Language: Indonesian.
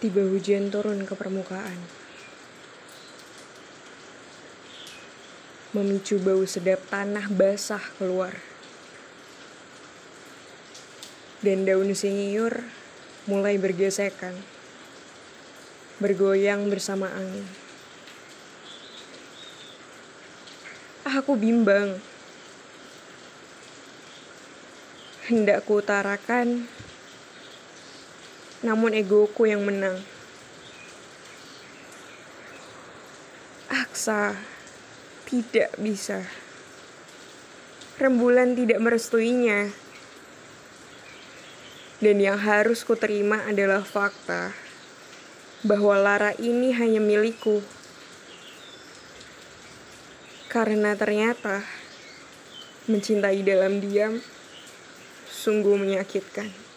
Tiba hujan turun ke permukaan. Memicu bau sedap tanah basah keluar. Dan daun singiur mulai bergesekan. Bergoyang bersama angin. Ah, Aku bimbang. Hendak kuutarakan, namun egoku yang menang. Aksa tidak bisa. Rembulan tidak merestuinya. Dan yang harus kuterima adalah fakta bahwa Lara ini hanya milikku. Karena ternyata mencintai dalam diam sungguh menyakitkan.